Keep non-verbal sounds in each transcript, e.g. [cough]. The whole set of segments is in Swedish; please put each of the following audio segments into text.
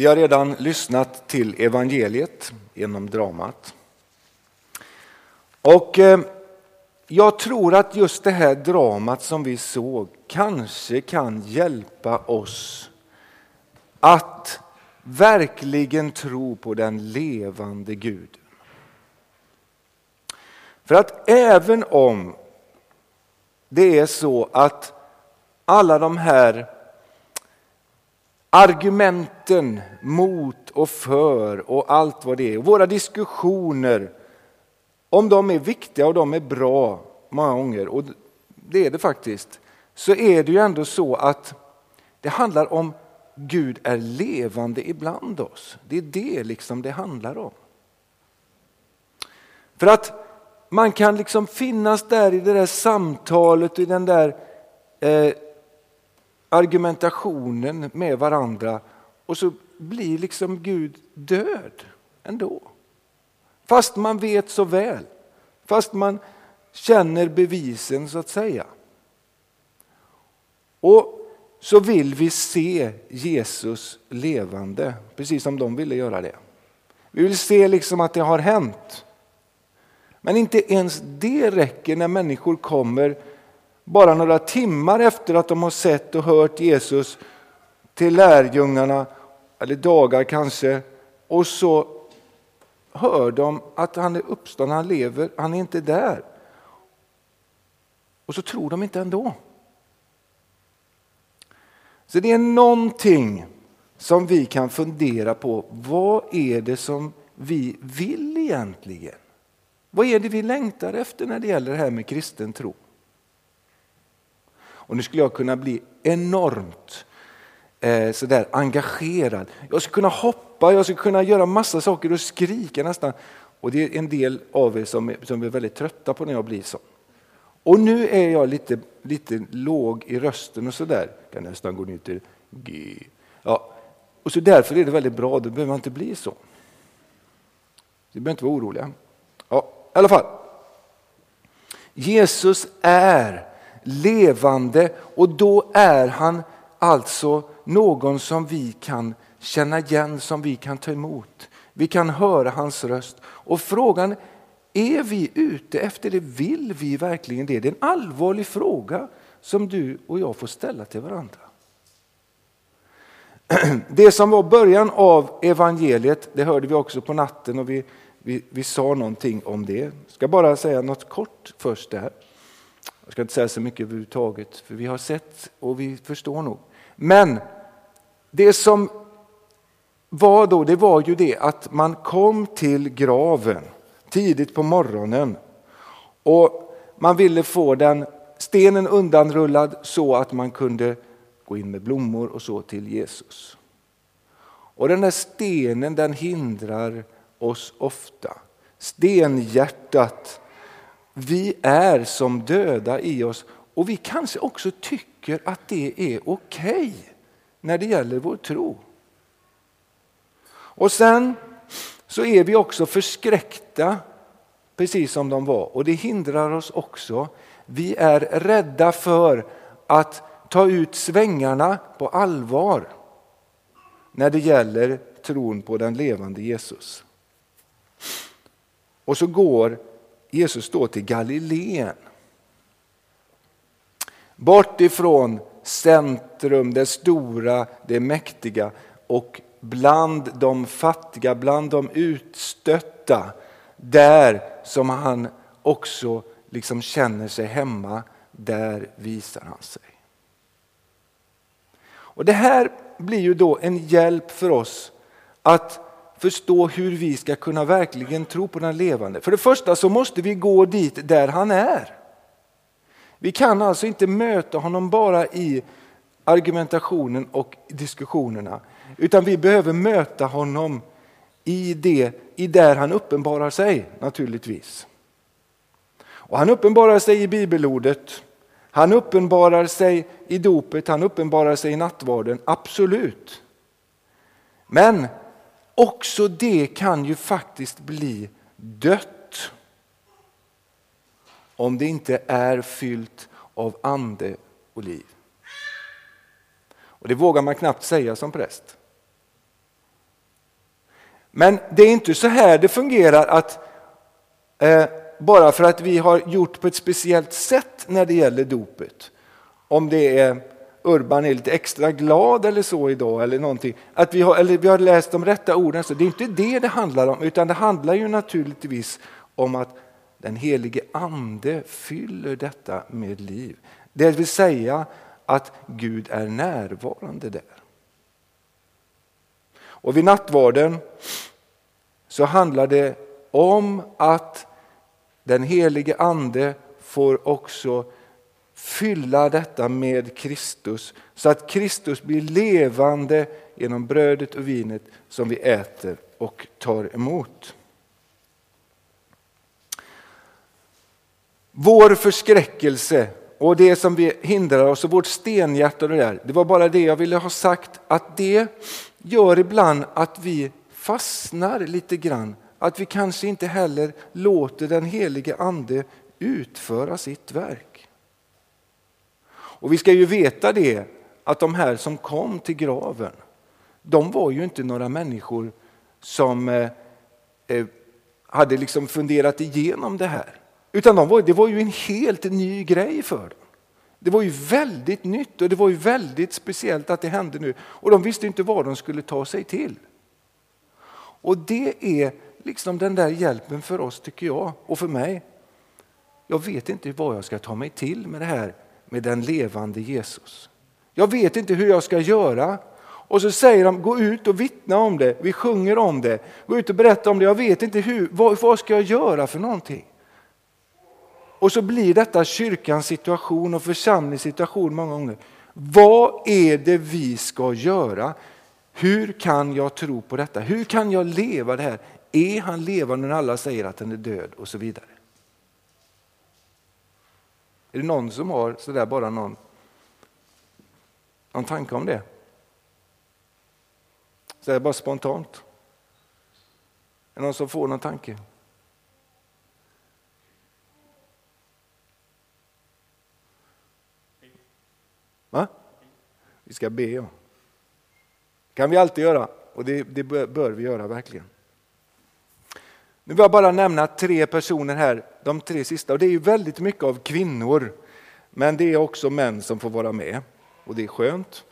Vi har redan lyssnat till evangeliet genom dramat. Och eh, jag tror att just det här dramat som vi såg kanske kan hjälpa oss att verkligen tro på den levande Guden. För att även om det är så att alla de här argumenten mot och för och allt vad det är, våra diskussioner, om de är viktiga och de är bra många gånger, och det är det faktiskt, så är det ju ändå så att det handlar om Gud är levande ibland oss. Det är det liksom det handlar om. För att man kan liksom finnas där i det där samtalet, i den där eh, argumentationen med varandra och så blir liksom Gud död ändå. Fast man vet så väl, fast man känner bevisen så att säga. Och så vill vi se Jesus levande, precis som de ville göra det. Vi vill se liksom att det har hänt. Men inte ens det räcker när människor kommer bara några timmar efter att de har sett och hört Jesus till lärjungarna, eller dagar kanske, och så hör de att han är uppstånden, han lever, han är inte där. Och så tror de inte ändå. Så det är någonting som vi kan fundera på. Vad är det som vi vill egentligen? Vad är det vi längtar efter när det gäller det här med kristen tro? Och nu skulle jag kunna bli enormt eh, sådär engagerad. Jag skulle kunna hoppa, jag skulle kunna göra massa saker och skrika nästan. Och det är en del av er som, som är väldigt trötta på när jag blir så. Och nu är jag lite, lite låg i rösten och sådär. Kan nästan gå ner till G. Ja. Och så därför är det väldigt bra, då behöver man inte bli så. Vi behöver inte vara oroliga. Ja, i alla fall. Jesus är levande och då är han alltså någon som vi kan känna igen, som vi kan ta emot. Vi kan höra hans röst. Och frågan är vi ute efter det? Vill vi verkligen det? Det är en allvarlig fråga som du och jag får ställa till varandra. [clears throat] Det som var början av evangeliet, det hörde vi också på natten och vi, vi, vi sa någonting om det. Jag ska bara säga något kort först där. Jag ska inte säga så mycket överhuvudtaget, för vi har sett och vi förstår nog. Men det som var då, det var ju det att man kom till graven tidigt på morgonen och man ville få den stenen undanrullad så att man kunde gå in med blommor och så till Jesus. Och den där stenen den hindrar oss ofta. Stenhjärtat vi är som döda i oss och vi kanske också tycker att det är okej okay när det gäller vår tro. Och sen så är vi också förskräckta, precis som de var. Och det hindrar oss också. Vi är rädda för att ta ut svängarna på allvar när det gäller tron på den levande Jesus. Och så går Jesus då till Galileen. Bort ifrån centrum, det stora, det mäktiga och bland de fattiga, bland de utstötta. Där som han också liksom känner sig hemma, där visar han sig. Och Det här blir ju då en hjälp för oss att förstå hur vi ska kunna verkligen tro på den levande. För det första så måste vi gå dit där han är. Vi kan alltså inte möta honom bara i argumentationen och diskussionerna. Utan vi behöver möta honom i det, i där han uppenbarar sig naturligtvis. Och han uppenbarar sig i bibelordet, han uppenbarar sig i dopet, han uppenbarar sig i nattvarden, absolut. Men också det kan ju faktiskt bli dött om det inte är fyllt av ande och liv. Och Det vågar man knappt säga som präst. Men det är inte så här det fungerar att eh, bara för att vi har gjort på ett speciellt sätt när det gäller dopet. Om det är Urban är lite extra glad eller så idag eller någonting. Att vi har, eller vi har läst de rätta orden. Så det är inte det det handlar om utan det handlar ju naturligtvis om att den helige ande fyller detta med liv. Det vill säga att Gud är närvarande där. Och vid nattvarden så handlar det om att den helige ande får också fylla detta med Kristus så att Kristus blir levande genom brödet och vinet som vi äter och tar emot. Vår förskräckelse och det som vi hindrar oss och vårt stenhjärta och det där, det var bara det jag ville ha sagt att det gör ibland att vi fastnar lite grann. Att vi kanske inte heller låter den helige ande utföra sitt verk. Och vi ska ju veta det att de här som kom till graven, de var ju inte några människor som eh, eh hade liksom funderat igenom det här. Utan de var, det var ju en helt ny grej för dem. Det var ju väldigt nytt och det var ju väldigt speciellt att det hände nu. Och de visste inte vad de skulle ta sig till. Och det är liksom den där hjälpen för oss tycker jag och för mig. Jag vet inte vad jag ska ta mig till med det här med den levande Jesus. Jag vet inte hur jag ska göra. Och så säger de, gå ut och vittna om det, vi sjunger om det, gå ut och berätta om det, jag vet inte hur, vad, vad ska jag göra för någonting? Och så blir detta kyrkans situation och församlingens situation många gånger. Vad är det vi ska göra? Hur kan jag tro på detta? Hur kan jag leva det här? Är han levande när alla säger att han är död? Och så vidare. Är det någon som har sådär bara någon, någon tanke om det? Så bara spontant. Är det någon som får någon tanke? Va? Vi ska be, ja. kan vi alltid göra och det, det bör vi göra verkligen. Nu vill jag bara nämna tre personer här, de tre sista. Och det är ju väldigt mycket av kvinnor. Men det är också män som får vara med och det är skönt.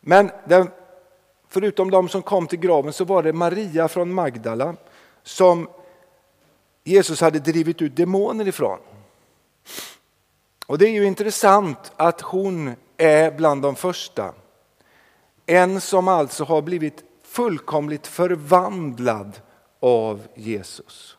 Men den, förutom de som kom till graven så var det Maria från Magdala som Jesus hade drivit ut demoner ifrån. Och det är ju intressant att hon är bland de första. En som alltså har blivit fullkomligt förvandlad av Jesus.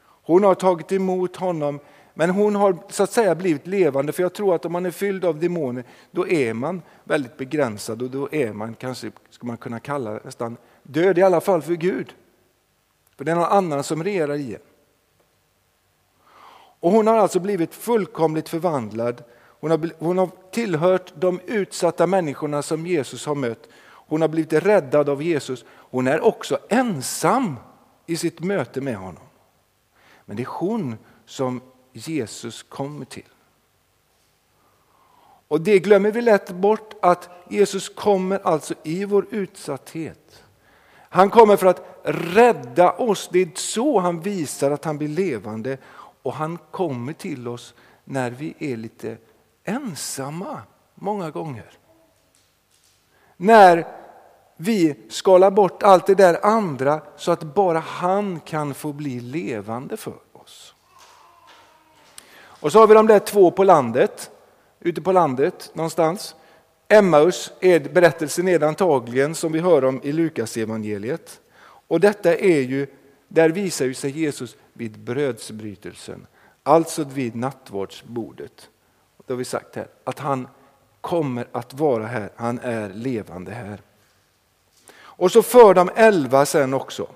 Hon har tagit emot honom men hon har så att säga blivit levande för jag tror att om man är fylld av demoner då är man väldigt begränsad och då är man kanske, ska man kunna kalla nästan död i alla fall för Gud. För det är någon annan som regerar i en. Och hon har alltså blivit fullkomligt förvandlad. Hon har, hon har tillhört de utsatta människorna som Jesus har mött. Hon har blivit räddad av Jesus. Hon är också ensam i sitt möte med honom. Men det är hon som Jesus kommer till. Och det glömmer vi lätt bort att Jesus kommer alltså i vår utsatthet. Han kommer för att rädda oss. Det är så han visar att han blir levande och han kommer till oss när vi är lite ensamma många gånger. När vi skalar bort allt det där andra så att bara han kan få bli levande för oss. Och så har vi de där två på landet, ute på landet någonstans. Emmaus är berättelsen antagligen som vi hör om i Lukas evangeliet. Och detta är ju, där visar ju sig Jesus vid brödsbrytelsen, alltså vid nattvardsbordet. Det har vi sagt här, att han kommer att vara här, han är levande här. Och så för de elva sen också.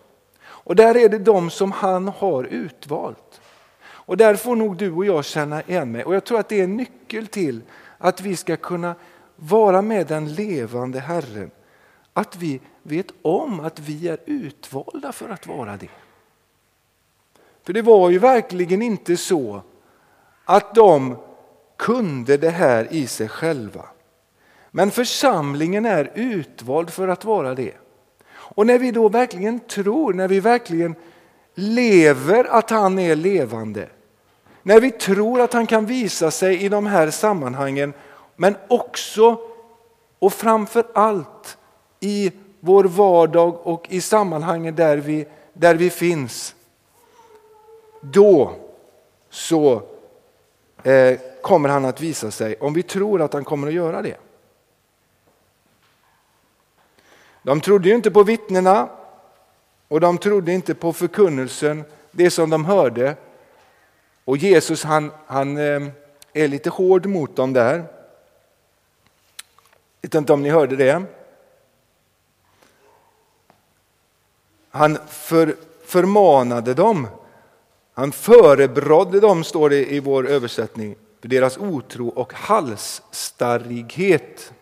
Och där är det de som han har utvalt. Och där får nog du och jag känna igen mig. Och jag tror att det är en nyckel till att vi ska kunna vara med den levande Herren. Att vi vet om att vi är utvalda för att vara det. För det var ju verkligen inte så att de kunde det här i sig själva. Men församlingen är utvald för att vara det. Och när vi då verkligen tror, när vi verkligen lever att han är levande, när vi tror att han kan visa sig i de här sammanhangen, men också och framför allt i vår vardag och i sammanhangen där vi, där vi finns. Då så eh, kommer han att visa sig, om vi tror att han kommer att göra det. De trodde ju inte på vittnena och de trodde inte på förkunnelsen, det som de hörde. Och Jesus han, han eh, är lite hård mot dem där. Jag vet inte om ni hörde det. Han för, förmanade dem, han förebrådde dem, står det i vår översättning, för deras otro och halsstarrighet.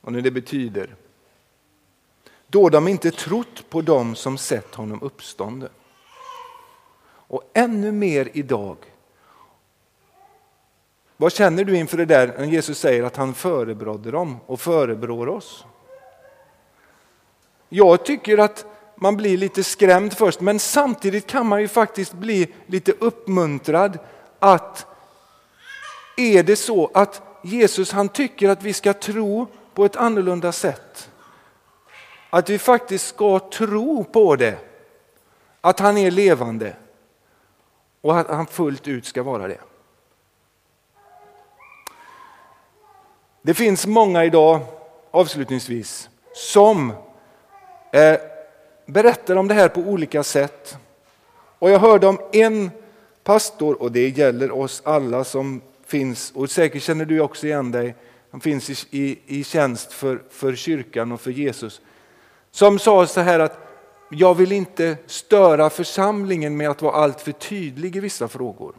Vad nu det betyder. Då de inte trott på dem som sett honom uppstånden. Och ännu mer idag. Vad känner du inför det där när Jesus säger att han förebrådde dem och förebrår oss? Jag tycker att man blir lite skrämd först men samtidigt kan man ju faktiskt bli lite uppmuntrad att är det så att Jesus han tycker att vi ska tro på ett annorlunda sätt. Att vi faktiskt ska tro på det. Att han är levande och att han fullt ut ska vara det. Det finns många idag, avslutningsvis, som eh, berättar om det här på olika sätt. Och jag hörde om en pastor, och det gäller oss alla som finns, och säkert känner du också igen dig, som finns i, i, i tjänst för, för kyrkan och för Jesus, som sa så här att jag vill inte störa församlingen med att vara alltför tydlig i vissa frågor.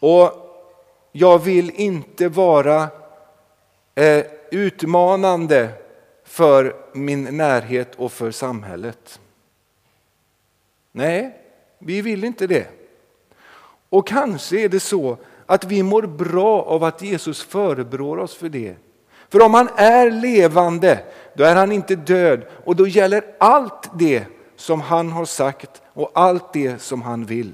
Och jag vill inte vara eh, utmanande för min närhet och för samhället. Nej, vi vill inte det. Och kanske är det så att vi mår bra av att Jesus förebrår oss för det. För om han är levande, då är han inte död och då gäller allt det som han har sagt och allt det som han vill.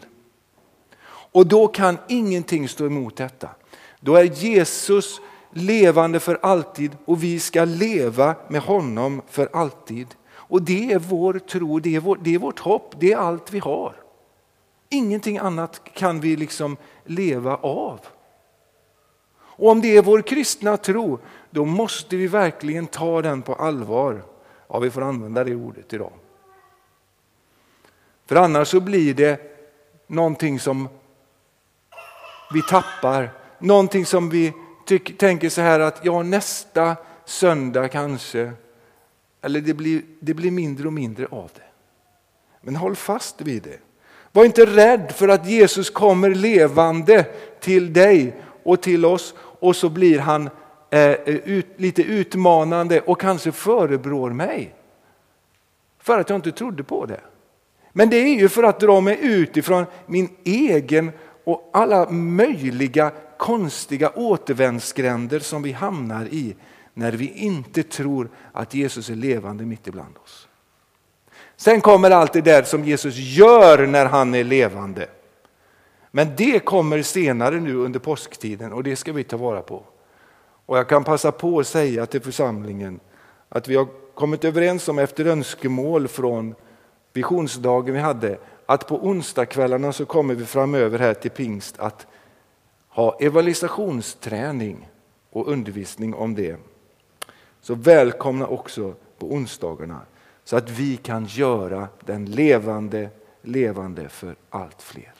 Och då kan ingenting stå emot detta. Då är Jesus levande för alltid och vi ska leva med honom för alltid. Och det är vår tro, det är, vår, det är vårt hopp, det är allt vi har. Ingenting annat kan vi liksom leva av. Och om det är vår kristna tro, då måste vi verkligen ta den på allvar. Ja, vi får använda det ordet idag. För annars så blir det någonting som vi tappar, någonting som vi tyck, tänker så här att ja, nästa söndag kanske, eller det blir, det blir mindre och mindre av det. Men håll fast vid det. Var inte rädd för att Jesus kommer levande till dig och till oss och så blir han eh, ut, lite utmanande och kanske förebrår mig. För att jag inte trodde på det. Men det är ju för att dra mig ut ifrån min egen och alla möjliga konstiga återvändsgränder som vi hamnar i när vi inte tror att Jesus är levande mitt ibland oss. Sen kommer allt det där som Jesus gör när han är levande. Men det kommer senare nu under påsktiden och det ska vi ta vara på. Och jag kan passa på att säga till församlingen att vi har kommit överens om efter önskemål från visionsdagen vi hade att på onsdagskvällarna så kommer vi framöver här till pingst att ha evangelisationsträning och undervisning om det. Så välkomna också på onsdagarna så att vi kan göra den levande, levande för allt fler.